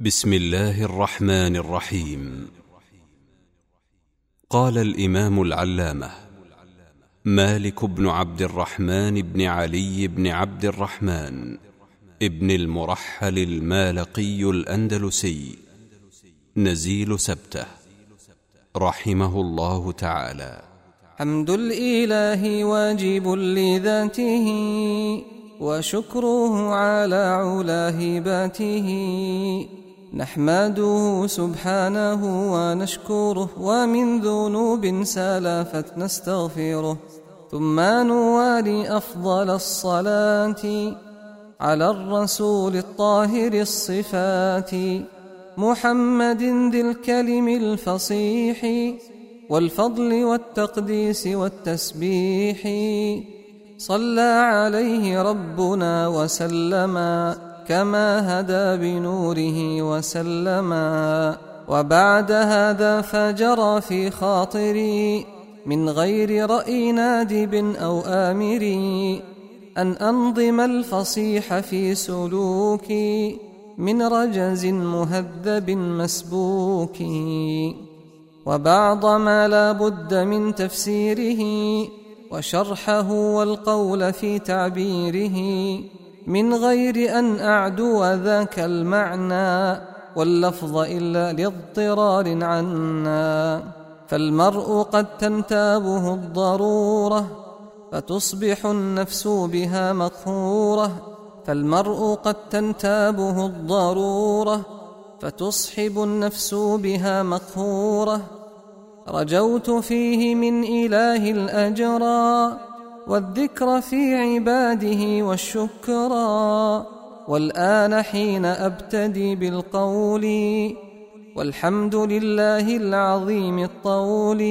بسم الله الرحمن الرحيم. قال الإمام العلامة مالك بن عبد الرحمن بن علي بن عبد الرحمن ابن المرحل المالقي الأندلسي نزيل سبته رحمه الله تعالى. حمد الإله واجب لذاته وشكره على علا هباته نحمده سبحانه ونشكره ومن ذنوب سلفت نستغفره ثم نوالي أفضل الصلاة على الرسول الطاهر الصفات محمد ذي الكلم الفصيح والفضل والتقديس والتسبيح صلى عليه ربنا وسلما كما هدى بنوره وسلما وبعد هذا فجرى في خاطري من غير رأي نادب أو آمر أن أنظم الفصيح في سلوكي من رجز مهذب مسبوك. وبعض ما لا بد من تفسيره وشرحه والقول في تعبيره من غير أن أعدو ذاك المعنى واللفظ إلا لاضطرار عنا. فالمرء قد تنتابه الضرورة فتصبح النفس بها مقهورة. فالمرء قد تنتابه الضرورة فتصحب النفس بها مقهورة. رجوت فيه من إله الأجرى والذكر في عباده والشكرى والآن حين أبتدي بالقول. والحمد لله العظيم الطول.